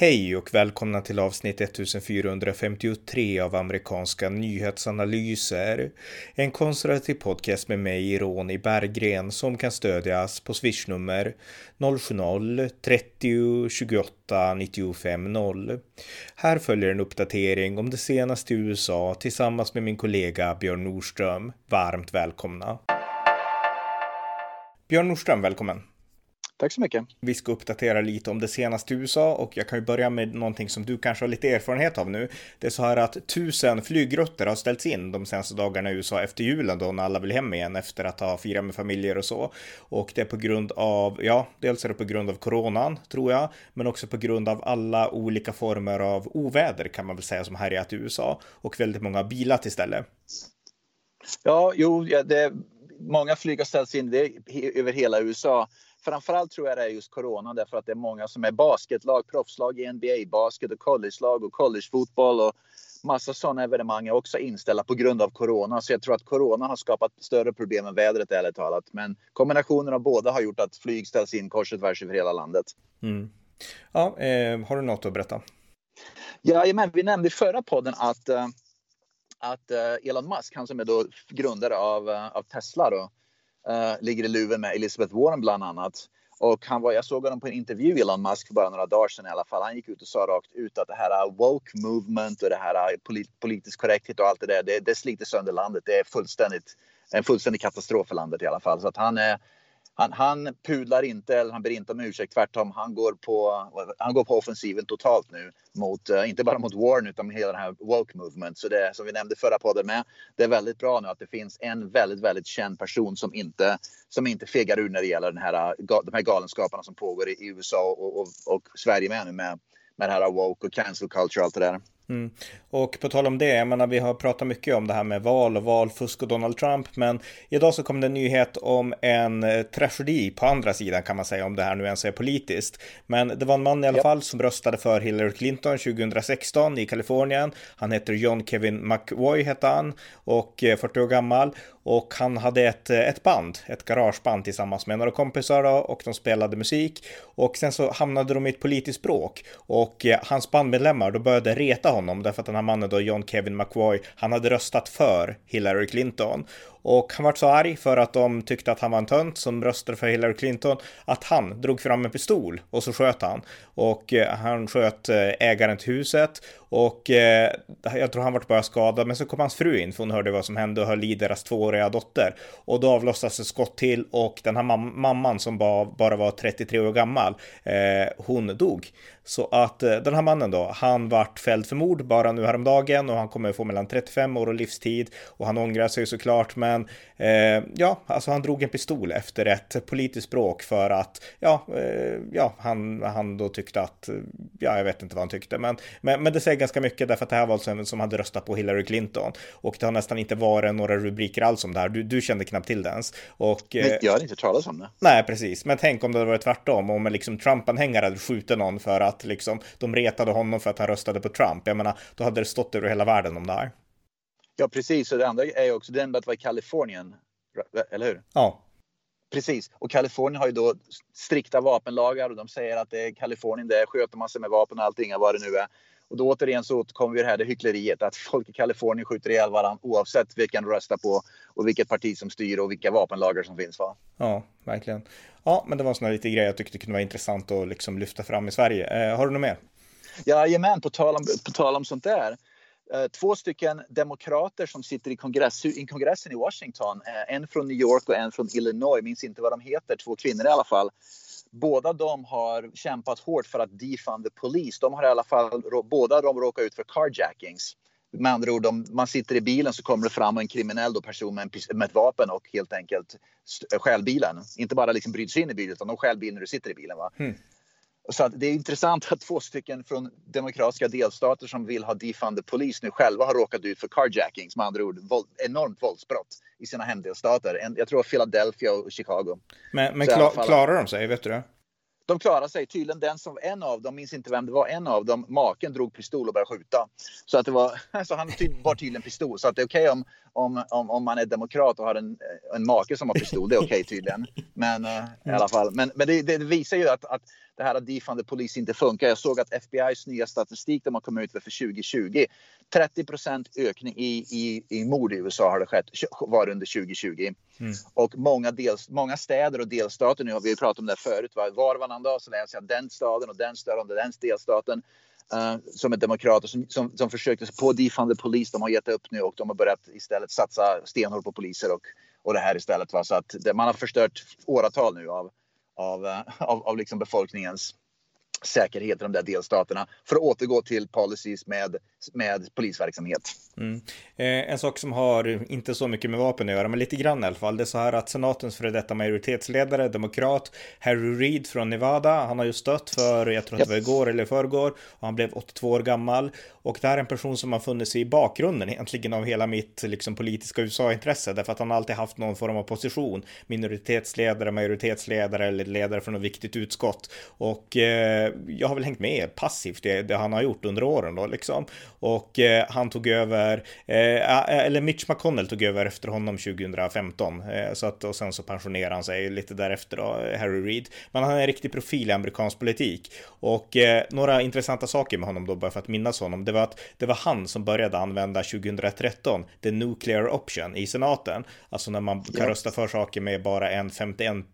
Hej och välkomna till avsnitt 1453 av amerikanska nyhetsanalyser. En konservativ podcast med mig, Ronny Berggren, som kan stödjas på swishnummer 070-30 28 95 0. Här följer en uppdatering om det senaste i USA tillsammans med min kollega Björn Nordström. Varmt välkomna! Björn Nordström, välkommen! Tack så mycket. Vi ska uppdatera lite om det senaste i USA och jag kan ju börja med någonting som du kanske har lite erfarenhet av nu. Det är så här att tusen flygrutter har ställts in de senaste dagarna i USA efter julen då när alla vill hem igen efter att ha firat med familjer och så. Och det är på grund av, ja, dels är det på grund av coronan tror jag, men också på grund av alla olika former av oväder kan man väl säga som härjat i USA och väldigt många bilat istället. Ja, jo, ja, det, många flyg har ställts in det, över hela USA. Framförallt tror jag det är just corona därför att det är många som är basketlag, proffslag i NBA-basket och collegelag och collegefotboll och massa sådana evenemang är också inställda på grund av corona. Så jag tror att corona har skapat större problem än vädret ärligt talat. Men kombinationen av båda har gjort att flyg ställs in kors och tvärs över hela landet. Mm. Ja, eh, har du något att berätta? Jajamän, vi nämnde i förra podden att, uh, att uh, Elon Musk, han som är då grundare av, uh, av Tesla, då, Uh, ligger i luven med Elizabeth Warren bland annat. Och han var, jag såg honom på en intervju, Elon Musk, för bara några dagar sedan i alla fall. Han gick ut och sa rakt ut att det här woke movement och det här polit, politisk korrekthet och allt det där, det, det sliter sönder landet. Det är fullständigt, en fullständig katastrof för landet i alla fall. Så att han är, han, han pudlar inte eller han ber inte om ursäkt. Tvärtom, han går på, han går på offensiven totalt nu. Mot, uh, inte bara mot Warren utan med hela den här woke movement. Så det som vi nämnde förra podden med. Det är väldigt bra nu att det finns en väldigt, väldigt känd person som inte, som inte fegar ur när det gäller den här, eh, de här galenskaperna som pågår i, i USA och, och, och Sverige med nu med, med det här woke och cancel culture och allt det där. Mm. Och på tal om det, jag menar vi har pratat mycket om det här med val och valfusk och Donald Trump, men idag så kom det en nyhet om en eh, tragedi på andra sidan kan man säga, om det här nu ens är politiskt. Men det var en man i alla yep. fall som röstade för Hillary Clinton 2016 i Kalifornien. Han heter John Kevin McVoy hette han och 40 eh, år gammal och han hade ett, ett band, ett garageband tillsammans med några kompisar då, och de spelade musik. Och sen så hamnade de i ett politiskt bråk och eh, hans bandmedlemmar då började reta honom därför att den här mannen då, John Kevin McVoy, han hade röstat för Hillary Clinton. Och han var så arg för att de tyckte att han var en tönt som röstade för Hillary Clinton att han drog fram en pistol och så sköt han. Och eh, han sköt eh, ägaren till huset och eh, jag tror han vart bara skadad men så kom hans fru in för hon hörde vad som hände och höll i deras tvååriga dotter. Och då avlossades ett skott till och den här mam mamman som bara, bara var 33 år gammal, hon dog. Så att den här mannen då, han vart fälld för mord bara nu häromdagen och han kommer få mellan 35 år och livstid och han ångrar sig såklart men men eh, ja, alltså han drog en pistol efter ett politiskt bråk för att ja, eh, ja han, han då tyckte att, ja, jag vet inte vad han tyckte, men, men, men det säger ganska mycket därför att det här var alltså en som hade röstat på Hillary Clinton och det har nästan inte varit några rubriker alls om det här. Du, du kände knappt till det ens. Och, eh, jag hade inte talat om det. Nej, precis. Men tänk om det hade varit tvärtom, om liksom Trump-anhängare hade skjutit någon för att liksom de retade honom för att han röstade på Trump. Jag menar, då hade det stått över hela världen om det här. Ja, precis. Och det andra är också den att vara i Kalifornien. Eller hur? Ja. Precis. Och Kalifornien har ju då strikta vapenlagar och de säger att det är Kalifornien, där sköter man sig med vapen och allting, vad det nu är. Och då återigen så återkommer vi det här det hyckleriet att folk i Kalifornien skjuter ihjäl varandra oavsett vilken de röstar på och vilket parti som styr och vilka vapenlagar som finns. Va? Ja, verkligen. Ja, men det var sådana lite grejer jag tyckte kunde vara intressant att liksom lyfta fram i Sverige. Eh, har du något mer? Jajamän, på tal om, på tal om sånt där. Eh, två stycken demokrater som sitter i, kongress, i kongressen i Washington. Eh, en från New York och en från Illinois. Minns inte vad de heter, två kvinnor i alla fall. Båda de har kämpat hårt för att defund the police. De har i alla fall, båda de råkat ut för carjackings. Med andra ord, om man sitter i bilen så kommer det fram en kriminell då person med, en, med ett vapen och helt enkelt stjäl bilen. Inte bara liksom bryter sig in i bilen utan de stjäl bilen när du sitter i bilen. Va? Mm. Så att det är intressant att två stycken från demokratiska delstater som vill ha defunded polis nu själva har råkat ut för carjackings, med andra ord våld, enormt våldsbrott i sina hemdelstater. Jag tror Philadelphia och Chicago. Men, men klar, fall, klarar de sig? Vet du det? De klarar sig. Tydligen den som en av dem, minns inte vem det var, en av dem, maken drog pistol och började skjuta. Så att det var, alltså han var tydligen pistol. Så att det är okej okay om, om, om, om man är demokrat och har en, en make som har pistol. Det är okej okay, tydligen. Men uh, i alla fall. Men, men det, det visar ju att, att det här defunded polis inte funkar. Jag såg att FBI's nya statistik de har kommit ut med för 2020. 30% ökning i, i, i mord i USA har det skett, var under 2020. Mm. Och många, dels, många städer och delstater, nu har vi pratat om det förut, var, var och varannan dag så läser jag den staden och den staden och den delstaten uh, som är demokrater som, som, som försökte på defunded polis. De har gett upp nu och de har börjat istället satsa stenhårt på poliser och, och det här istället. Va? Så att det, man har förstört åratal nu av, av, eh, av, av liksom befolkningens säkerhet i de där delstaterna för att återgå till policies med, med polisverksamhet. Mm. Eh, en sak som har inte så mycket med vapen att göra, men lite grann i alla fall. Det är så här att senatens före detta majoritetsledare, demokrat Harry Reid från Nevada, han har ju stött för, jag tror att det var igår eller förrgår, och han blev 82 år gammal. Och det här är en person som har funnits i bakgrunden egentligen av hela mitt liksom, politiska USA-intresse, därför att han alltid haft någon form av position, minoritetsledare, majoritetsledare eller ledare för något viktigt utskott. Och eh, jag har väl hängt med passivt det, det han har gjort under åren då liksom. Och eh, han tog över, eh, eller Mitch McConnell tog över efter honom 2015. Eh, så att, och sen så pensionerade han sig lite därefter då, Harry Reid. Men han är en riktig profil i amerikansk politik. Och eh, några intressanta saker med honom då, bara för att minnas honom, det var att det var han som började använda 2013 the nuclear option i senaten. Alltså när man kan rösta för saker med bara en 51,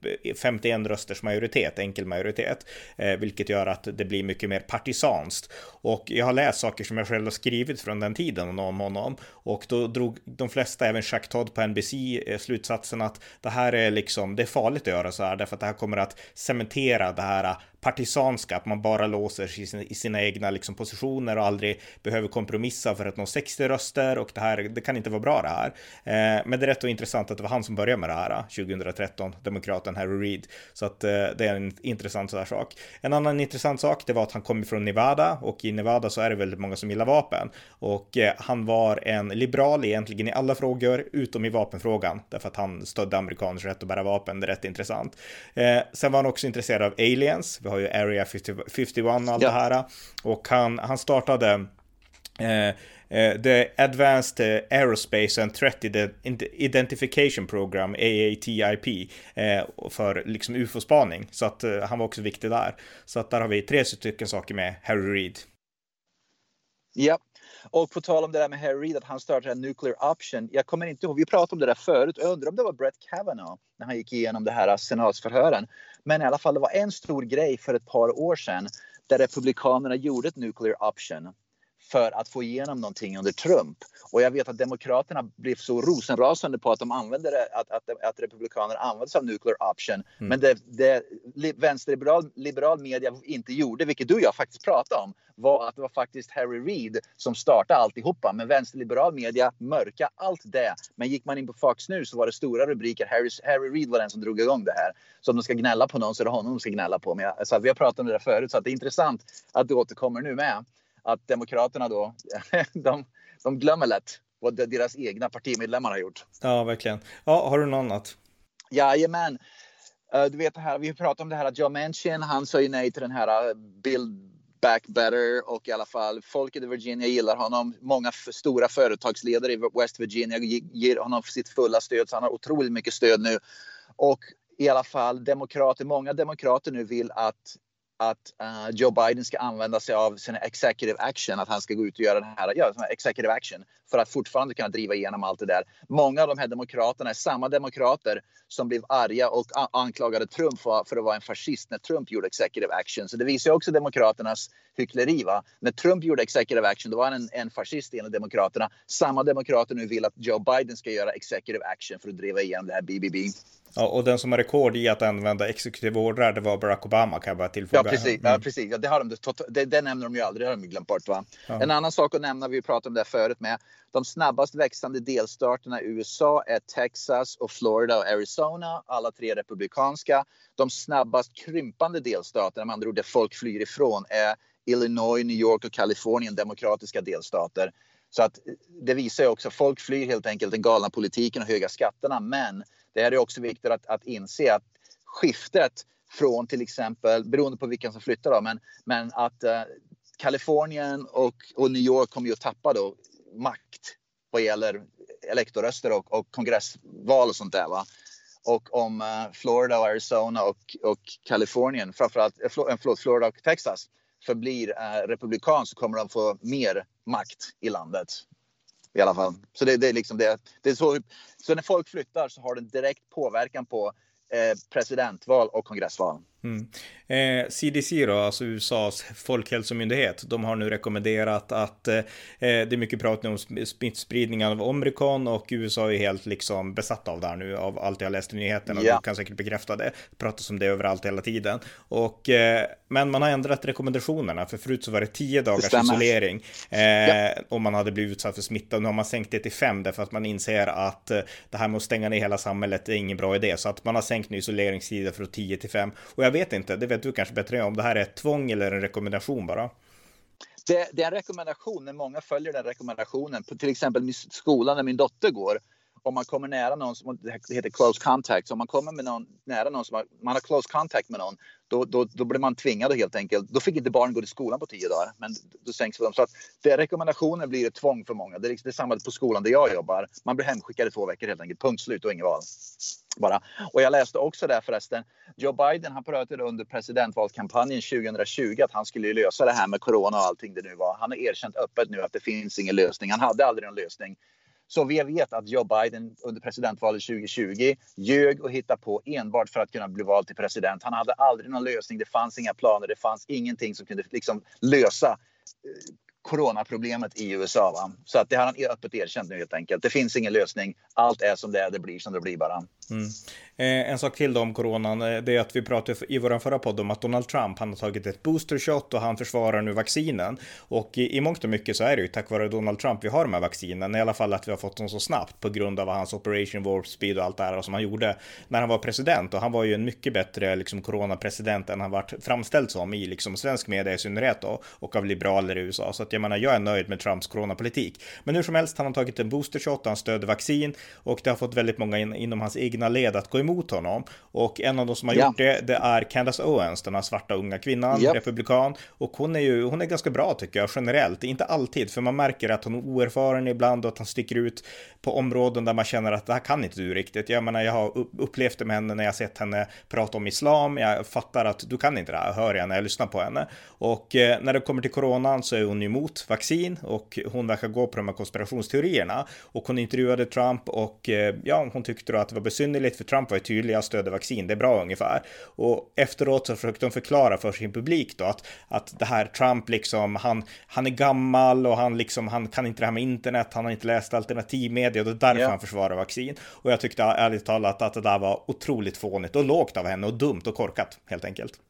51 rösters majoritet, enkel majoritet, eh, vilket gör att det blir mycket mer partisanskt. Och jag har läst saker som jag själv har skrivit från den tiden om honom. Och då drog de flesta, även Jacques Todd på NBC, eh, slutsatsen att det här är liksom, det är farligt att göra så här därför att det här kommer att cementera det här partisanska, att man bara låser sig i sina, i sina egna liksom, positioner och aldrig behöver kompromissa för att nå 60 röster och det här, det kan inte vara bra det här. Eh, men det är rätt och intressant att det var han som började med det här eh, 2013, demokraten Harry Reid. Så att eh, det är en intressant sådär sak. En annan intressant sak, det var att han kom ifrån Nevada och i Nevada så är det väldigt många som gillar vapen. Och eh, han var en liberal egentligen i alla frågor utom i vapenfrågan, därför att han stödde amerikaners rätt att bära vapen. Det är rätt intressant. Eh, sen var han också intresserad av aliens. Vi har ju Area 50, 51 och allt ja. det här. Och han, han startade eh, eh, The Advanced Aerospace and Threat Identification Program, AATIP, eh, för liksom ufo-spaning. Så att eh, han var också viktig där. Så att där har vi tre stycken saker med Harry Reid. Ja, och på tal om det där med Harry Reid, att han startade en nuclear option. Jag kommer inte ihåg, vi pratade om det där förut. Jag undrar om det var Brett Kavanaugh när han gick igenom det här senatsförhören. Men i alla fall, det var en stor grej för ett par år sedan där Republikanerna gjorde ett nuclear option för att få igenom någonting under Trump. Och jag vet att Demokraterna blev så rosenrasande på att de använde det, att, att, att Republikanerna använde sig av nuclear option. Mm. Men det, det vänsterliberal liberal media inte gjorde, vilket du och jag faktiskt pratade om, var att det var faktiskt Harry Reid som startade alltihopa. Men vänsterliberal media mörka allt det. Men gick man in på Fox News så var det stora rubriker. Harry, Harry Reid var den som drog igång det här. Så om de ska gnälla på någon så är det honom de ska gnälla på. Men jag, så vi har pratat om det där förut så det är intressant att du återkommer nu med att Demokraterna då, de, de glömmer lätt vad deras egna partimedlemmar har gjort. Ja, verkligen. Ja, har du något annat? Jajamän. Uh, du vet det här, vi pratade om det här att Joe Manchin, han sa ju nej till den här uh, Build Back Better och i alla fall folket i Virginia gillar honom. Många stora företagsledare i West Virginia ger honom sitt fulla stöd så han har otroligt mycket stöd nu. Och i alla fall demokrater, många demokrater nu vill att att uh, Joe Biden ska använda sig av sin executive action, att han ska gå ut och göra den här, ja, executive action för att fortfarande kunna driva igenom allt det där. Många av de här demokraterna är samma demokrater som blev arga och anklagade Trump för, för att vara en fascist när Trump gjorde executive action. Så det visar också demokraternas hyckleri. Va? När Trump gjorde executive action då var han en, en fascist enligt demokraterna. Samma demokrater nu vill att Joe Biden ska göra executive action för att driva igenom det här BBB. Ja, och den som har rekord i att använda exekutiva ordrar, det var Barack Obama kan jag bara tillfoga. Ja, precis. Mm. Ja, precis. Ja, det, har de, det, det nämner de ju aldrig, det har de glömt bort. Va? Ja. En annan sak att nämna, vi pratade om det förut med, de snabbast växande delstaterna i USA är Texas och Florida och Arizona, alla tre republikanska. De snabbast krympande delstaterna, med andra ord där folk flyr ifrån, är Illinois, New York och Kalifornien, demokratiska delstater. Så att det visar ju också, folk flyr helt enkelt den galna politiken och höga skatterna. Men det är också viktigt att, att inse att skiftet från till exempel, beroende på vilken som flyttar då, men, men att eh, Kalifornien och, och New York kommer ju att tappa då makt vad gäller elektorröster och, och kongressval och sånt där. Va? och om eh, Florida och Arizona och, och Kalifornien, framförallt, eh, eh förlåt, Florida och Texas förblir eh, republikan så kommer de få mer makt i landet. I alla fall. Så det, det är liksom det. det är så, så när folk flyttar så har det en direkt påverkan på eh, presidentval och kongressval. Mm. Eh, CDC då, alltså USAs folkhälsomyndighet, de har nu rekommenderat att eh, det är mycket prat nu om smittspridningen av omikron och USA är helt liksom besatta av det här nu av allt jag läst i nyheterna och ja. du kan säkert bekräfta det. det pratas om det överallt hela tiden. Och, eh, men man har ändrat rekommendationerna för förut så var det tio dagars isolering eh, ja. om man hade blivit utsatt för smitta. Nu har man sänkt det till fem därför att man inser att eh, det här med att stänga ner hela samhället är ingen bra idé så att man har sänkt nu isoleringstiden från 10 till 5 och jag vet inte, det vet du kanske bättre om det här är ett tvång eller en rekommendation bara. Det, det, är en rekommendation, men många följer den rekommendationen. På till exempel skolan där min dotter går. Om man kommer nära någon som det heter close contact, så om man kommer med någon, nära någon som har, man har close contact med någon, då, då, då blir man tvingad helt enkelt. Då fick inte barn gå till skolan på tio dagar, men då sänks de. Så att det, rekommendationen blir ett tvång för många. Det är, liksom, det är samma på skolan där jag jobbar. Man blir hemskickad i två veckor helt enkelt. Punkt slut och inget val. Bara. Och jag läste också där förresten. Joe Biden han pratade under presidentvalskampanjen 2020 att han skulle lösa det här med corona och allting det nu var. Han har erkänt öppet nu att det finns ingen lösning. Han hade aldrig någon lösning. Så vi vet att Joe Biden under presidentvalet 2020 ljög och hittade på enbart för att kunna bli vald till president. Han hade aldrig någon lösning. Det fanns inga planer. Det fanns ingenting som kunde liksom lösa eh, coronaproblemet i USA. Va? Så att det har han öppet erkänt nu helt enkelt. Det finns ingen lösning. Allt är som det är. Det blir som det blir bara. Mm. Eh, en sak till då om coronan, eh, det är att vi pratade i vår förra podd om att Donald Trump, han har tagit ett boostershot och han försvarar nu vaccinen. Och i, i mångt och mycket så är det ju tack vare Donald Trump vi har de här vaccinen, i alla fall att vi har fått dem så snabbt på grund av hans Operation Warp Speed och allt det här som han gjorde när han var president. Och han var ju en mycket bättre liksom coronapresident än han varit framställd som i liksom svensk media i synnerhet då, och av liberaler i USA. Så att jag menar, jag är nöjd med Trumps coronapolitik. Men hur som helst, han har tagit en boostershot, han stöder vaccin och det har fått väldigt många in, inom hans egna led att gå emot honom. Och en av de som har ja. gjort det, det är Candace Owens, den här svarta unga kvinnan, ja. republikan. Och hon är ju, hon är ganska bra tycker jag, generellt. Inte alltid, för man märker att hon är oerfaren ibland och att han sticker ut på områden där man känner att det här kan inte du riktigt. Jag menar, jag har upplevt det med henne när jag sett henne prata om islam. Jag fattar att du kan inte det här, hör jag när jag lyssnar på henne. Och eh, när det kommer till coronan så är hon emot vaccin och hon verkar gå på de här konspirationsteorierna. Och hon intervjuade Trump och eh, ja, hon tyckte då att det var besynnerligt för Trump var ju tydlig, jag stöder vaccin, det är bra ungefär. Och efteråt så försökte de förklara för sin publik då att, att det här Trump liksom, han, han är gammal och han liksom, han kan inte det här med internet, han har inte läst alternativmedia och det är därför yeah. han försvarar vaccin. Och jag tyckte ärligt talat att det där var otroligt fånigt och lågt av henne och dumt och korkat helt enkelt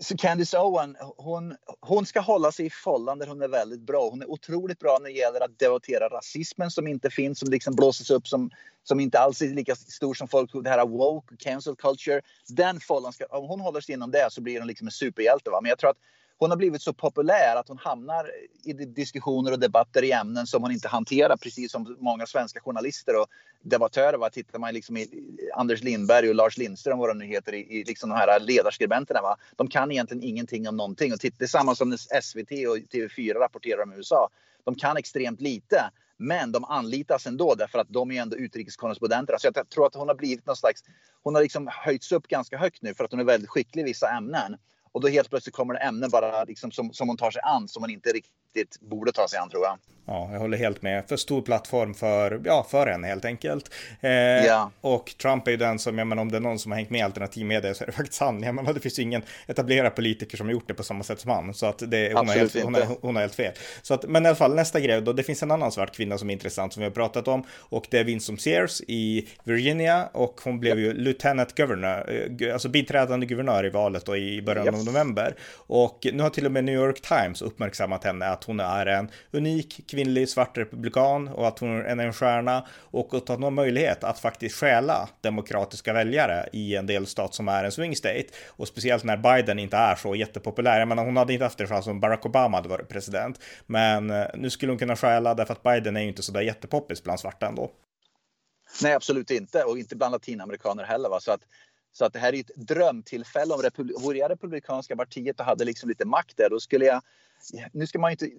så Candice Owen, hon, hon ska hålla sig i fållan där hon är väldigt bra. Hon är otroligt bra när det gäller att debattera rasismen som inte finns, som liksom blåses upp som, som inte alls är lika stor som folk, det här woke, cancel culture. Den fållan, ska, om hon håller sig inom det så blir hon liksom en superhjälte. Va? Men jag tror att hon har blivit så populär att hon hamnar i diskussioner och debatter i ämnen som hon inte hanterar, precis som många svenska journalister och debattörer. Va? Tittar man liksom i Anders Lindberg och Lars Lindström, vad de nu heter, i, i liksom de här ledarskribenterna. Va? De kan egentligen ingenting om någonting. Och det är samma som när SVT och TV4 rapporterar om USA. De kan extremt lite. Men de anlitas ändå därför att de är ändå utrikeskorrespondenter. Så jag tror att hon har blivit någon slags... Hon har liksom höjts upp ganska högt nu för att hon är väldigt skicklig i vissa ämnen. Och då helt plötsligt kommer det ämnen bara liksom som, som hon tar sig an som hon inte riktigt borde ta sig an tror jag. Ja, jag håller helt med. För stor plattform för, ja, för henne helt enkelt. Eh, ja. Och Trump är ju den som, jag menar om det är någon som har hängt med alternativmedia så är det faktiskt han. Jag menar det finns ju ingen etablerad politiker som har gjort det på samma sätt som han. Så att det, hon, har helt, hon, har, hon har helt fel. Så att, men i alla fall nästa grej då, det finns en annan svart kvinna som är intressant som vi har pratat om. Och det är Winsome Sears i Virginia och hon blev ju lieutenant governor, eh, alltså biträdande guvernör i valet då i början yep av november. Och nu har till och med New York Times uppmärksammat henne att hon är en unik kvinnlig svart republikan och att hon är en stjärna och att hon har möjlighet att faktiskt stjäla demokratiska väljare i en delstat som är en swing state och speciellt när Biden inte är så jättepopulär. Jag menar, hon hade inte haft en chans om Barack Obama hade varit president, men eh, nu skulle hon kunna stjäla därför att Biden är ju inte så där jättepoppis bland svarta ändå. Nej, absolut inte och inte bland latinamerikaner heller. Va? Så att så att det här är ett drömtillfälle. Om Republi vore jag Republikanska partiet och hade liksom lite makt där, då skulle jag nu ska man ju inte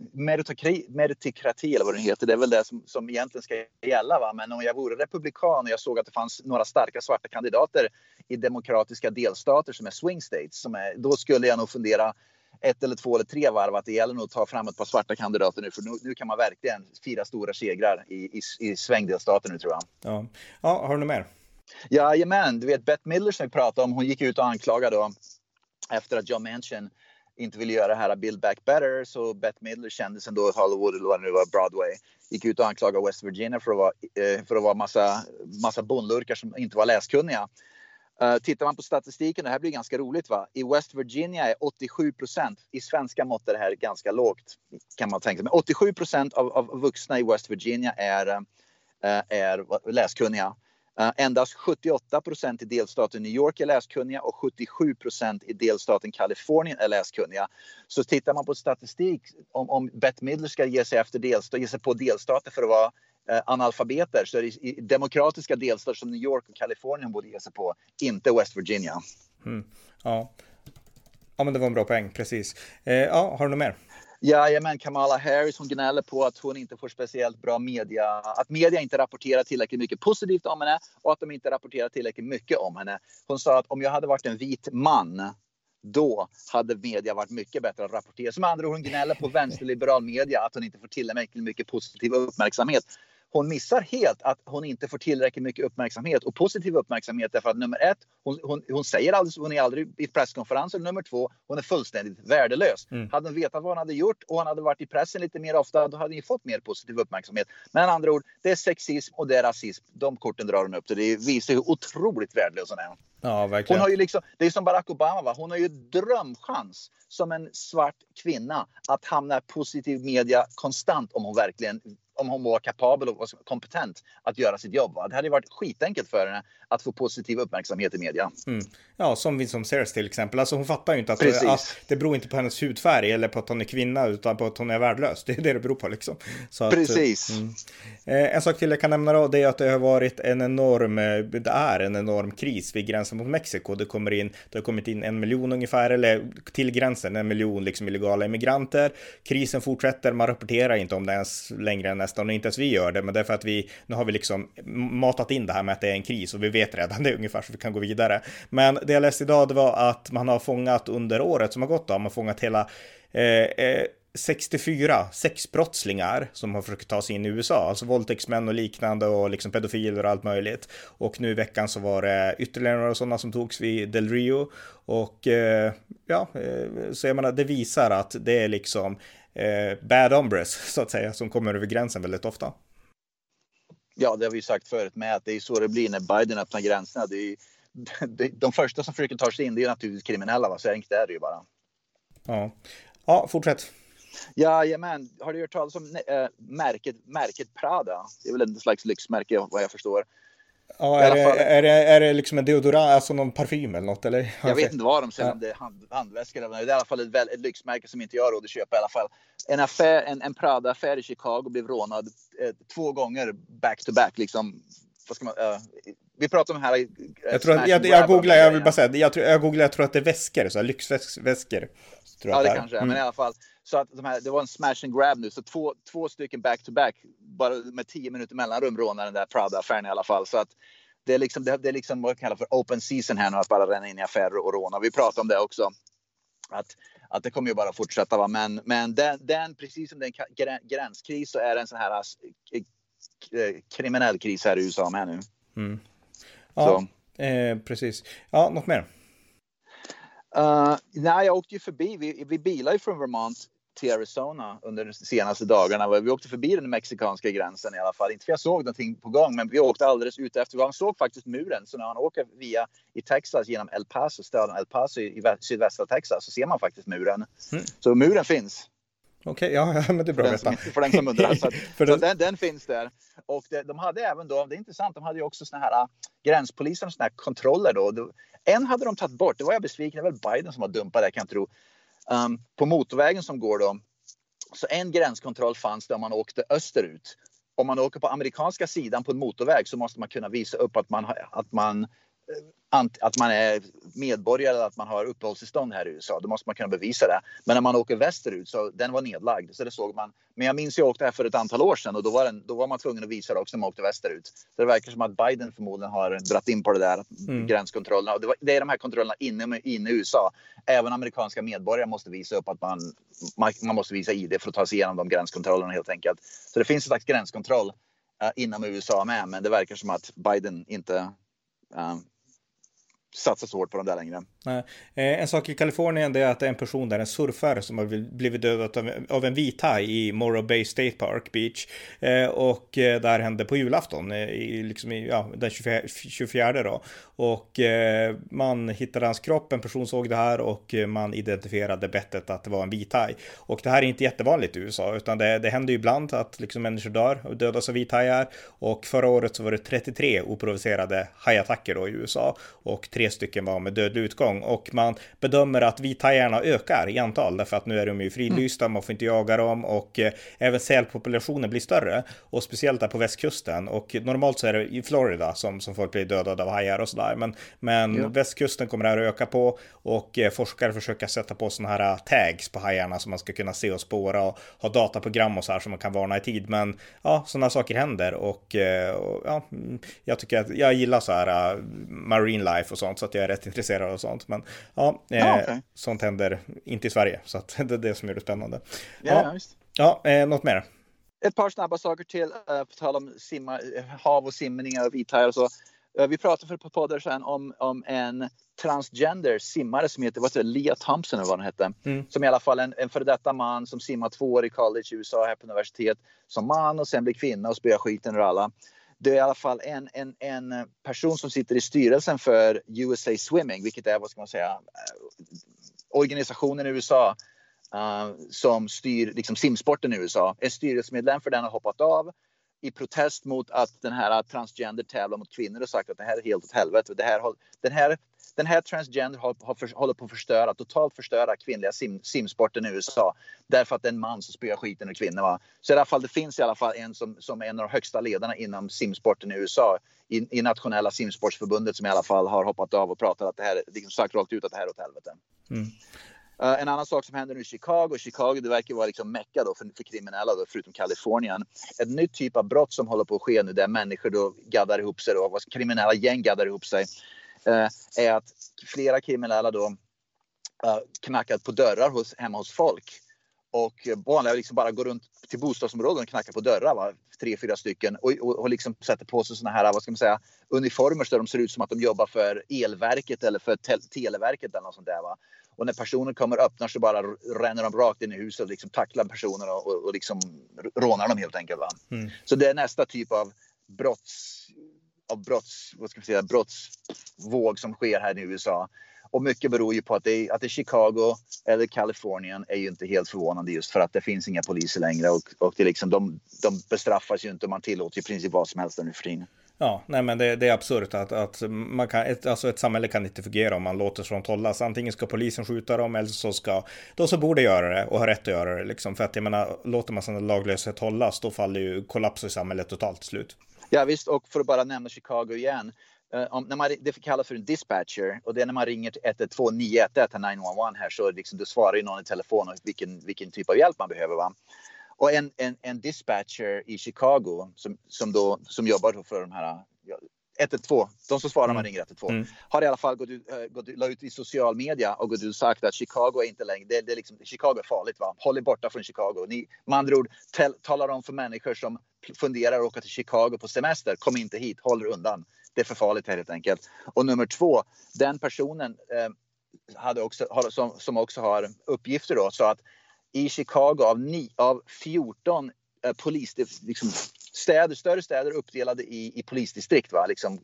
meritokrati eller vad det heter, det är väl det som, som egentligen ska gälla. Va? Men om jag vore republikan och jag såg att det fanns några starka svarta kandidater i demokratiska delstater som är swing states, som är, då skulle jag nog fundera ett eller två eller tre varv att det gäller nog att ta fram ett par svarta kandidater nu för nu, nu kan man verkligen fira stora segrar i, i, i svängdelstater nu tror jag. Ja, ja har du något mer? Jajamän, du vet Bette Midler som vi pratade om, hon gick ut och anklagade då efter att John Manchin inte ville göra det här Build Back Better så Bette Midler kändisen då Hollywood eller vad det nu var, Broadway gick ut och anklagade West Virginia för att vara, eh, för att vara massa, massa bondlurkar som inte var läskunniga. Uh, tittar man på statistiken, det här blir ganska roligt va. I West Virginia är 87 procent, i svenska mått är det här ganska lågt kan man tänka sig. Men 87 procent av, av vuxna i West Virginia är, eh, är läskunniga. Eh, endast 78 procent i delstaten New York är läskunniga och 77 procent i delstaten Kalifornien är läskunniga. Så tittar man på statistik om, om Bette Midler ska ge sig, efter delstat, ge sig på delstater för att vara eh, analfabeter så är det i, demokratiska delstater som New York och Kalifornien borde ge sig på, inte West Virginia. Mm. Ja. ja, men det var en bra poäng, precis. Eh, ja, har du något mer? Jajamän, Kamala Harris hon gnäller på att hon inte får speciellt bra media, att media inte rapporterar tillräckligt mycket positivt om henne och att de inte rapporterar tillräckligt mycket om henne. Hon sa att om jag hade varit en vit man då hade media varit mycket bättre att rapportera. Som andra ord, hon gnäller på vänsterliberal media att hon inte får tillräckligt mycket positiv uppmärksamhet hon missar helt att hon inte får tillräckligt mycket uppmärksamhet och positiv uppmärksamhet därför att nummer ett, hon, hon, hon säger aldrig, hon är aldrig i presskonferenser. Nummer två, hon är fullständigt värdelös. Mm. Hade hon vetat vad hon hade gjort och hon hade varit i pressen lite mer ofta, då hade hon fått mer positiv uppmärksamhet. Men andra ord, det är sexism och det är rasism. De korten drar hon upp. Det visar hur otroligt värdelös hon är. Ja, verkligen. Hon har ju liksom, det är som Barack Obama, va? hon har ju drömchans som en svart kvinna att hamna i positiv media konstant om hon verkligen om hon var kapabel och kompetent att göra sitt jobb. Va? Det hade varit skitenkelt för henne att få positiv uppmärksamhet i media. Mm. Ja, som vi som Ceres till exempel. Alltså hon fattar ju inte att, att, det beror inte på hennes hudfärg eller på att hon är kvinna utan på att hon är värdelös. Det är det det beror på liksom. Att, Precis. Mm. Eh, en sak till jag kan nämna då, det är att det har varit en enorm, eh, det är en enorm kris vid gränsen mot Mexiko. Det kommer in, det har kommit in en miljon ungefär, eller till gränsen en miljon liksom illegala immigranter. Krisen fortsätter, man rapporterar inte om det ens längre än nästan, och inte ens vi gör det, men det är för att vi, nu har vi liksom matat in det här med att det är en kris och vi vet redan det ungefär så vi kan gå vidare. Men det jag läste idag det var att man har fångat under året som har gått, då, man har fångat hela eh, eh, 64 sexbrottslingar som har försökt ta sig in i USA, alltså våldtäktsmän och liknande och liksom pedofiler och allt möjligt. Och nu i veckan så var det ytterligare några sådana som togs vid Del Rio och eh, ja, eh, så jag menar, det visar att det är liksom eh, bad hombres så att säga som kommer över gränsen väldigt ofta. Ja, det har vi sagt förut med att det är så det blir när Biden öppnar gränserna. Det är, de första som försöker ta sig in det är naturligtvis kriminella, va? så enkelt är det ju bara. Ja, ja fortsätt. Jajamän, har du hört talas om äh, märket, märket Prada? Det är väl en slags lyxmärke vad jag förstår. Ja, är det, är, det, är det liksom en deodorant, alltså någon parfym eller något? Eller? Jag vet inte vad de säljer, ja. om det är hand, handväskor eller Det är i alla fall ett, ett lyxmärke som inte jag har råd att köpa i alla fall. En, affär, en, en Prada-affär i Chicago blev rånad eh, två gånger back to back. Liksom, man, uh, vi pratar om här. Uh, jag, tror att, jag, jag googlar, jag vill bara säga, jag, tror, jag googlar, jag tror att det är väskor, så här, lyxväskor. ja, det, det kanske är, mm. men i alla fall. Så att de här, det var en smash and grab nu, så två, två stycken back to back, bara med tio minuter mellanrum rånar den där Prada-affären i alla fall. Så att det är liksom, det, det är liksom vad vi kallar för open season här nu, att bara ränna in i affärer och råna. Vi pratade om det också. Att, att det kommer ju bara fortsätta. Va? Men, men den, den, precis som det är en gränskris så är det en sån här kriminell kris här i USA med nu. Mm. Ja, eh, precis. Ja, något mer? Uh, nej, jag åkte ju förbi. Vi, vi bilar ju från Vermont till Arizona under de senaste dagarna. Vi åkte förbi den mexikanska gränsen i alla fall. Inte för jag såg någonting på gång, men vi åkte alldeles ut efter. Man såg faktiskt muren. Så när man åker via i Texas genom El Paso, staden El Paso i sydvästra Texas, så ser man faktiskt muren. Mm. Så muren finns. Okej, okay, ja, men det är bra att veta. För den som undrar. Så, att, så den, den, finns där. Och det, de hade även då, det är intressant, de hade ju också såna här äh, gränspolisen och såna här kontroller då. En hade de tagit bort, det var jag besviken, det var Biden som var dumpad där kan jag tro. Um, på motorvägen som går då, så en gränskontroll fanns där man åkte österut. Om man åker på amerikanska sidan på en motorväg så måste man kunna visa upp att man, att man att man är medborgare eller att man har uppehållstillstånd här i USA. Då måste man kunna bevisa det. Men när man åker västerut så den var nedlagd. Så det såg man. Men jag minns jag åkte här för ett antal år sedan och då var, den, då var man tvungen att visa det också när man åkte västerut. Så det verkar som att Biden förmodligen har dratt in på det där mm. gränskontrollerna. Och det, var, det, är de här kontrollerna inne, inne i USA. Även amerikanska medborgare måste visa upp att man, man, måste visa ID för att ta sig igenom de gränskontrollerna helt enkelt. Så det finns en slags gränskontroll uh, inom USA med. Men det verkar som att Biden inte uh, satsa så hårt på dem där längre. Nej. Eh, en sak i Kalifornien är att det är en person där, en surfare som har blivit dödad av, en vit haj i Morro Bay State Park Beach. Eh, och eh, det här hände på julafton, i, liksom i, ja, den 24, 24 då. Och man hittade hans kropp, en person såg det här och man identifierade bettet att det var en vit haj. Och det här är inte jättevanligt i USA, utan det, det händer ju ibland att liksom människor dör och dödas av vithajar. Och förra året så var det 33 oprovocerade hajattacker då i USA och tre stycken var med dödlig utgång. Och man bedömer att vithajarna ökar i antal därför att nu är de ju fridlysta, man får inte jaga dem och eh, även sälpopulationen blir större och speciellt där på västkusten. Och normalt så är det i Florida som, som folk blir dödade av hajar och sådär men, men ja. västkusten kommer det här att öka på och eh, forskare försöker sätta på sådana här tags på hajarna som man ska kunna se och spåra och ha dataprogram och så här som man kan varna i tid. Men ja, sådana saker händer och, eh, och ja, mm, jag tycker att jag gillar så här uh, marine life och sånt så att jag är rätt intresserad av sånt. Men ja, eh, ah, okay. sånt händer inte i Sverige. Så att det är det som gör det spännande. Ja, ja, ja eh, något mer? Ett par snabba saker till. Uh, på tal om simma, hav och simningar och vithajar och så. Vi pratade för ett par poddar sedan om, om en transgender simmare som heter vad heter Leah Thompson eller vad den hette. Mm. Som i alla fall en, en före detta man som simmar två år i college i USA här på universitet som man och sen blir kvinna och spöar skiten ur alla det är i alla fall en, en, en person som sitter i styrelsen för USA Swimming, vilket är vad ska man säga, eh, organisationen i USA uh, eh, som styr liksom, simsporten i USA. En styrelsemedlem för den har hoppat av i protest mot att den här transgender tävlar mot kvinnor och sagt att det här är helt åt helvete. Det här, den, här, den här transgender har, har för, håller på att förstöra, totalt förstöra kvinnliga sim, simsporten i USA. Därför att det är en man som spöar skiten ur kvinnor. Va? Så i alla fall, det finns i alla fall en som, som är en av de högsta ledarna inom simsporten i USA. I, i nationella simsportsförbundet som i alla fall har hoppat av och pratat att det här, liksom sagt rakt ut att det här är åt helvete. Mm. Uh, en annan sak som händer nu i Chicago, Chicago det verkar vara liksom mecka då för, för kriminella då, förutom Kalifornien. En ny typ av brott som håller på att ske nu där människor då gaddar ihop sig då, kriminella gäng gaddar ihop sig. Uh, är att flera kriminella då uh, knackat på dörrar hos, hemma hos folk. Och vanliga liksom bara går runt till bostadsområden och knackar på dörrar. Va? Tre, fyra stycken. Och, och, och liksom sätter på sig såna här vad ska man säga, uniformer så de ser ut som att de jobbar för elverket eller för te Televerket eller något sånt där. Va? Och när personen kommer och öppnar så bara ränner de rakt in i huset och liksom tacklar personen och, och, och liksom rånar dem helt enkelt. Mm. Så det är nästa typ av brotts, av brotts, vad ska vi säga, brottsvåg som sker här i USA. Och mycket beror ju på att det, att det är Chicago eller Kalifornien är ju inte helt förvånande just för att det finns inga poliser längre och, och det liksom, de, de bestraffas ju inte man tillåter i princip vad som helst nu för tiden. Ja, nej men det, det, är absurt att, att man kan, ett, alltså ett samhälle kan inte fungera om man låter sånt hållas. Antingen ska polisen skjuta dem eller så ska de som borde göra det och har rätt att göra det. Liksom. För att jag menar, låter man sådana laglöshet hållas då faller ju kollapsar samhället totalt till slut. Ja visst, och för att bara nämna Chicago igen. Eh, om, när man, det kallas för en dispatcher och det är när man ringer till 112 911 911 här så liksom, du svarar ju någon i telefon och vilken, vilken typ av hjälp man behöver. Va? Och en, en, en dispatcher i Chicago som, som, då, som jobbar för de här 112, de som svarar när man mm. ringer 112, mm. har i alla fall gått ut, äh, gått, la ut i social media och gått ut och sagt att Chicago är inte längre, det, det är liksom, Chicago är farligt va, håll er borta från Chicago. Ni, med andra ord, tell, talar om för människor som funderar att åka till Chicago på semester, kom inte hit, håll er undan. Det är för farligt här helt enkelt. Och nummer två, den personen eh, hade också, har, som, som också har uppgifter då, så att i Chicago av, ni, av 14 eh, polis, liksom, städer, större städer uppdelade i, i polisdistrikt. Va? Liksom,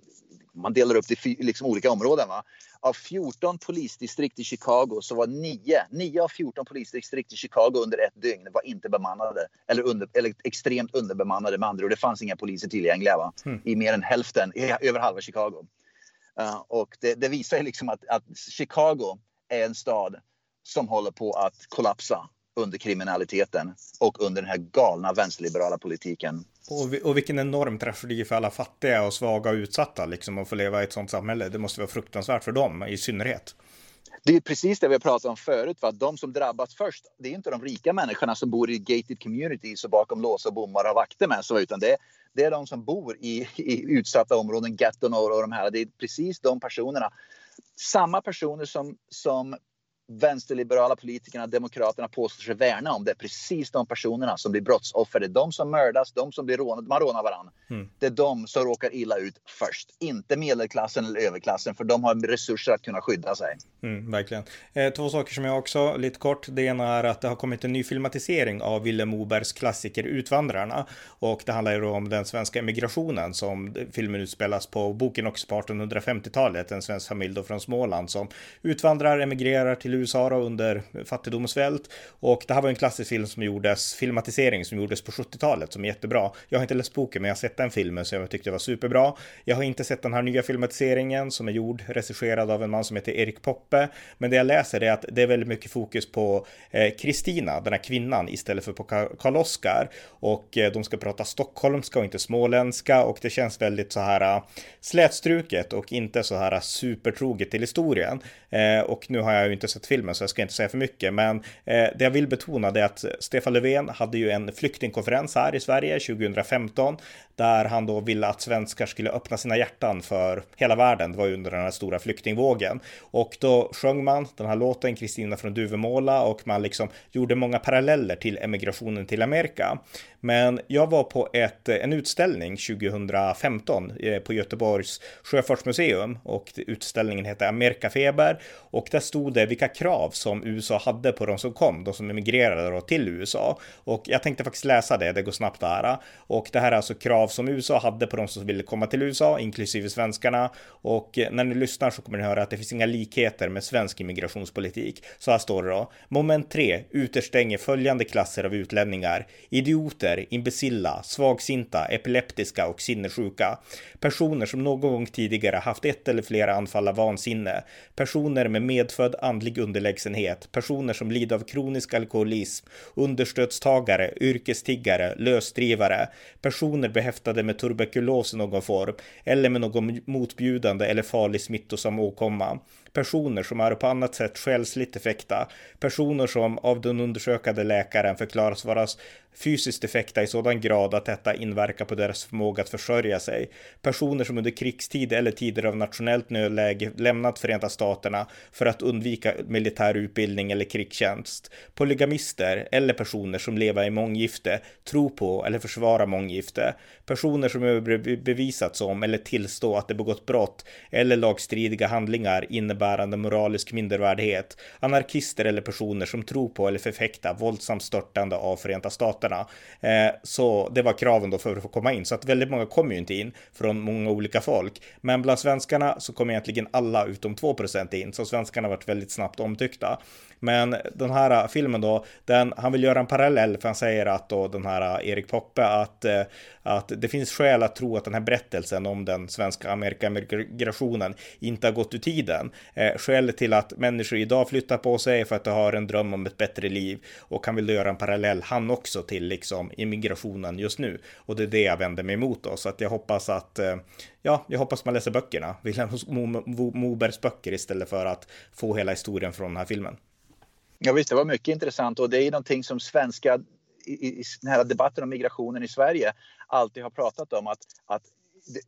man delar upp det i liksom, olika områden. Va? Av 14 polisdistrikt i Chicago så var 9, 9 av 14 polisdistrikt i Chicago under ett dygn var inte bemannade. Eller, under, eller extremt underbemannade med andra ord. Det fanns inga poliser tillgängliga va? Mm. i mer än hälften, över halva Chicago. Uh, och det, det visar liksom att, att Chicago är en stad som håller på att kollapsa under kriminaliteten och under den här galna vänsterliberala politiken. Och, och vilken enorm tragedi för alla fattiga och svaga och utsatta liksom att få leva i ett sådant samhälle. Det måste vara fruktansvärt för dem i synnerhet. Det är precis det vi har pratat om förut. Va? De som drabbas först, det är inte de rika människorna som bor i gated communities och bakom lås och bommar och vakter med så, utan det, det är de som bor i, i utsatta områden, getton och de här. Det är precis de personerna. Samma personer som, som vänsterliberala politikerna, demokraterna påstår sig värna om. Det är precis de personerna som blir brottsoffer. Det är de som mördas, de som blir rånade, man rånar varandra. Mm. Det är de som råkar illa ut först. Inte medelklassen eller överklassen, för de har resurser att kunna skydda sig. Mm, verkligen. Eh, två saker som jag också, lite kort. Det ena är att det har kommit en ny filmatisering av Vilhelm Mobergs klassiker Utvandrarna. Och det handlar ju om den svenska emigrationen som filmen utspelas på. Boken också på 1850-talet. En svensk familj då från Småland som utvandrar, emigrerar till USA då under fattigdomsvält. Och det här var en klassisk film som gjordes, filmatisering som gjordes på 70-talet som är jättebra. Jag har inte läst boken men jag har sett den filmen så jag tyckte det var superbra. Jag har inte sett den här nya filmatiseringen som är gjord, regisserad av en man som heter Erik Poppe. Men det jag läser är att det är väldigt mycket fokus på eh, Kristina, eh, den här kvinnan, istället för på Karl-Oskar. Och eh, de ska prata stockholmska och inte småländska och det känns väldigt så här eh, slätstruket och inte så här supertroget till historien. Eh, och nu har jag ju inte sett filmen så jag ska inte säga för mycket. Men eh, det jag vill betona är att Stefan Löfven hade ju en flyktingkonferens här i Sverige 2015 där han då ville att svenskar skulle öppna sina hjärtan för hela världen. Det var ju under den här stora flyktingvågen och då sjöng man den här låten Kristina från Duvemåla och man liksom gjorde många paralleller till emigrationen till Amerika. Men jag var på ett, eh, en utställning 2015 eh, på Göteborgs sjöfartsmuseum och utställningen heter Amerikafeber och där stod det vilka krav som USA hade på de som kom, de som emigrerade till USA. Och jag tänkte faktiskt läsa det, det går snabbt där. Och det här är alltså krav som USA hade på de som ville komma till USA, inklusive svenskarna. Och eh, när ni lyssnar så kommer ni höra att det finns inga likheter med svensk immigrationspolitik. Så här står det då. Moment 3 utestänger följande klasser av utlänningar. Idioter, imbecilla, svagsinta, epileptiska och sinnessjuka. Personer som någon gång tidigare haft ett eller flera anfall av vansinne. Personer med medfödd andlig underlägsenhet. Personer som lider av kronisk alkoholism. Understödstagare, yrkestiggare, lösdrivare. Personer behäftade med tuberkulos i någon form. Eller med någon motbjudande eller farlig smittosam åkomma personer som är på annat sätt själsligt defekta, personer som av den undersökande läkaren förklaras vara fysiskt defekta i sådan grad att detta inverkar på deras förmåga att försörja sig, personer som under krigstid eller tider av nationellt nödläge lämnat Förenta Staterna för att undvika militär utbildning eller krigstjänst, polygamister eller personer som lever i månggifte, tror på eller försvarar månggifte, personer som överbevisats om eller tillstå att de begått brott eller lagstridiga handlingar innebär innebärande moralisk mindervärdighet, anarkister eller personer som tror på eller förfäktar våldsamt störtande av Förenta Staterna. Eh, så det var kraven då för att få komma in, så att väldigt många kom ju inte in från många olika folk. Men bland svenskarna så kom egentligen alla utom 2% in, så svenskarna varit väldigt snabbt omtyckta. Men den här eh, filmen då, den, han vill göra en parallell för han säger att då den här eh, Erik Poppe att, eh, att det finns skäl att tro att den här berättelsen om den svenska Amerika-migrationen inte har gått ur tiden. Eh, skälet till att människor idag flyttar på sig är för att de har en dröm om ett bättre liv. Och kan väl göra en parallell han också till liksom immigrationen just nu. Och det är det jag vänder mig emot då. Så att jag hoppas att eh, ja, jag hoppas man läser böckerna, Vilhelm Mobergs böcker istället för att få hela historien från den här filmen. Ja visst, det var mycket intressant. Och det är någonting som svenska i, i den här debatten om migrationen i Sverige alltid har pratat om. Att, att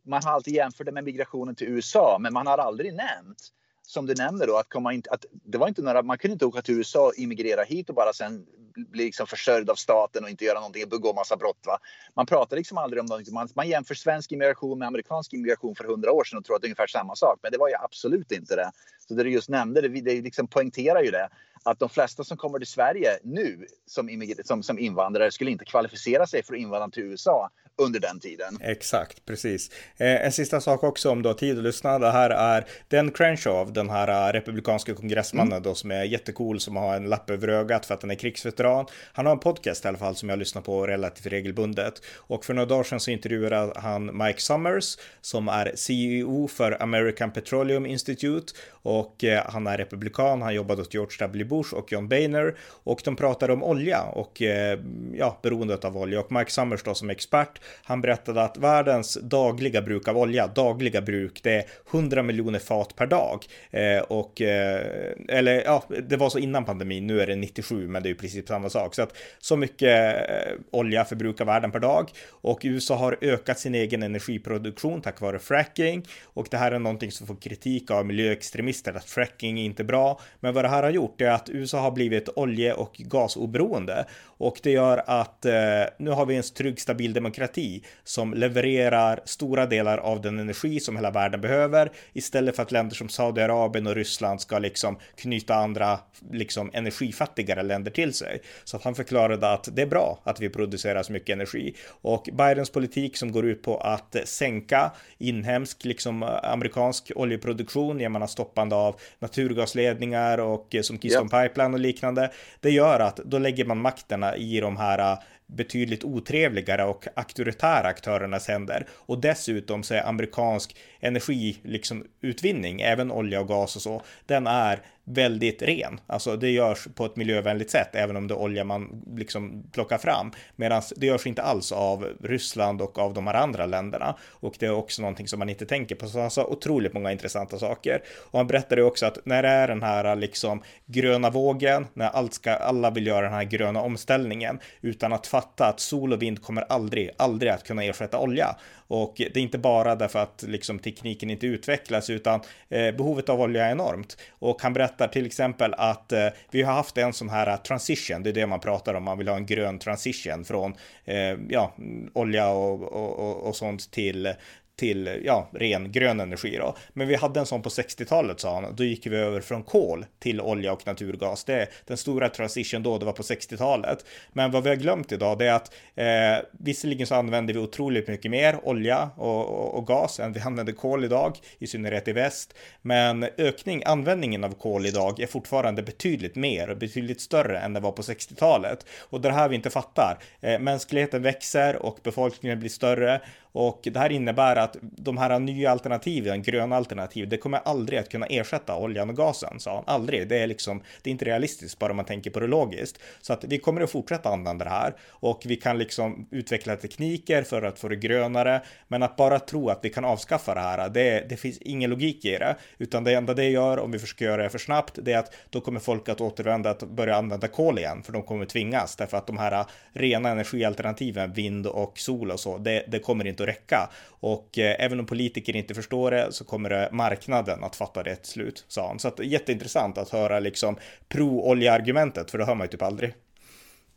man har alltid jämfört det med migrationen till USA, men man har aldrig nämnt som du nämner då, att komma in, att det var inte några, man kunde inte åka till USA och immigrera hit och bara sen bli liksom försörjd av staten och inte göra någonting och begå massa brott. Va? Man pratar liksom aldrig om någonting. Man, man jämför svensk immigration med amerikansk immigration för hundra år sedan och tror att det är ungefär samma sak. Men det var ju absolut inte det. Så det du just nämnde, det, det liksom poängterar ju det att de flesta som kommer till Sverige nu som, som, som invandrare skulle inte kvalificera sig för att invandra till USA under den tiden. Exakt, precis. Eh, en sista sak också om du har tid att lyssna. Det här är Den Crenshaw, den här uh, republikanska kongressmannen mm. då som är jättecool, som har en lapp över ögat för att han är krigsveteran. Han har en podcast i alla fall som jag lyssnar på relativt regelbundet. Och för några dagar sedan så intervjuade han Mike Summers som är CEO för American Petroleum Institute och eh, han är republikan. Han jobbade åt George W. Bush och John Boehner och de pratade om olja och eh, ja, beroendet av olja och Mike Summers då som expert han berättade att världens dagliga bruk av olja, dagliga bruk, det är 100 miljoner fat per dag. Eh, och, eh, eller ja, det var så innan pandemin, nu är det 97, men det är ju precis samma sak. Så att så mycket eh, olja förbrukar världen per dag. Och USA har ökat sin egen energiproduktion tack vare fracking. Och det här är någonting som får kritik av miljöextremister, att fracking är inte bra. Men vad det här har gjort är att USA har blivit olje och gasoberoende. Och det gör att eh, nu har vi en trygg, stabil demokrati som levererar stora delar av den energi som hela världen behöver istället för att länder som Saudiarabien och Ryssland ska liksom knyta andra liksom energifattigare länder till sig. Så att han förklarade att det är bra att vi producerar så mycket energi och Bidens politik som går ut på att sänka inhemsk, liksom amerikansk oljeproduktion genom att stoppa stoppande av naturgasledningar och som Keystone yep. Pipeline och liknande. Det gör att då lägger man makterna i de här betydligt otrevligare och auktoritära aktörernas händer. Och dessutom så är amerikansk energi, liksom utvinning, även olja och gas och så, den är väldigt ren. Alltså det görs på ett miljövänligt sätt, även om det är olja man liksom plockar fram. Medan det görs inte alls av Ryssland och av de här andra länderna. Och det är också någonting som man inte tänker på. Så han sa otroligt många intressanta saker. Och han berättade också att när det är den här liksom gröna vågen, när allt ska, alla vill göra den här gröna omställningen utan att fatta att sol och vind kommer aldrig, aldrig att kunna ersätta olja. Och det är inte bara därför att liksom tekniken inte utvecklas utan eh, behovet av olja är enormt. Och han berättar till exempel att eh, vi har haft en sån här eh, transition, det är det man pratar om, man vill ha en grön transition från eh, ja, olja och, och, och, och sånt till till ja, ren grön energi då. Men vi hade en sån på 60-talet sa han. Då gick vi över från kol till olja och naturgas. Det är den stora transition då, det var på 60-talet. Men vad vi har glömt idag det är att eh, visserligen så använder vi otroligt mycket mer olja och, och, och, gas än vi använder kol idag, i synnerhet i väst. Men ökning, användningen av kol idag är fortfarande betydligt mer och betydligt större än det var på 60-talet. Och det här vi inte fattar. Eh, mänskligheten växer och befolkningen blir större och det här innebär att de här nya alternativen, gröna alternativ, det kommer aldrig att kunna ersätta oljan och gasen, sa han. Aldrig. Det är liksom, det är inte realistiskt bara man tänker på det logiskt. Så att vi kommer att fortsätta använda det här och vi kan liksom utveckla tekniker för att få det grönare. Men att bara tro att vi kan avskaffa det här, det, det finns ingen logik i det, utan det enda det gör om vi försöker göra det för snabbt, det är att då kommer folk att återvända att börja använda kol igen, för de kommer tvingas därför att de här rena energialternativen, vind och sol och så, det, det kommer inte att räcka. Och även om politiker inte förstår det så kommer det marknaden att fatta det till slut, sa han. Så att jätteintressant att höra liksom pro-olja-argumentet, för det hör man ju typ aldrig.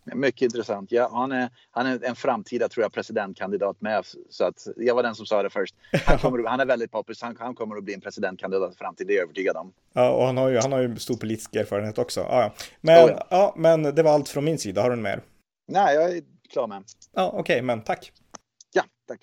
Mycket intressant. Ja, han, är, han är en framtida tror jag, presidentkandidat med. Så att, jag var den som sa det först. Han, kommer, han är väldigt poppis. Han, han, kommer att bli en presidentkandidat i framtiden, det är jag övertygad om. Ja, och han har ju, han har ju stor politisk erfarenhet också. Ja, Men, oh, ja. ja. men det var allt från min sida. Har du mer? Nej, jag är klar med. Ja, okej, okay, men tack. Ja, tack.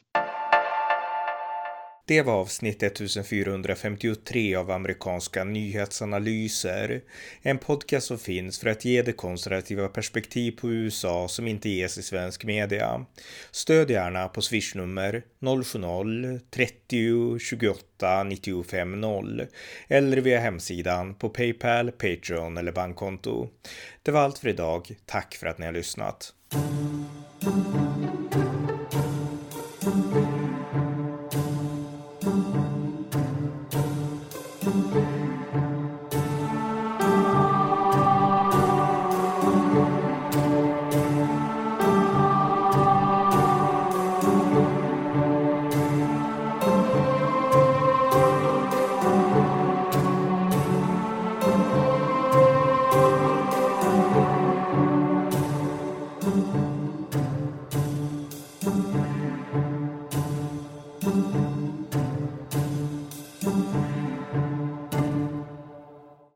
Det var avsnitt 1453 av amerikanska nyhetsanalyser. En podcast som finns för att ge det konservativa perspektiv på USA som inte ges i svensk media. Stöd gärna på swishnummer 070-30 28 95 0 eller via hemsidan på Paypal, Patreon eller bankkonto. Det var allt för idag. Tack för att ni har lyssnat.